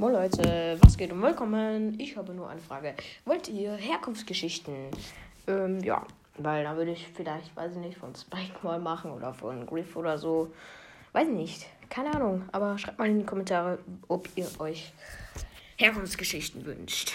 Moin Leute, was geht und willkommen. Ich habe nur eine Frage. Wollt ihr Herkunftsgeschichten? Ähm, ja, weil da würde ich vielleicht, weiß ich nicht, von Spike mal machen oder von Griff oder so. Weiß ich nicht. Keine Ahnung. Aber schreibt mal in die Kommentare, ob ihr euch Herkunftsgeschichten wünscht.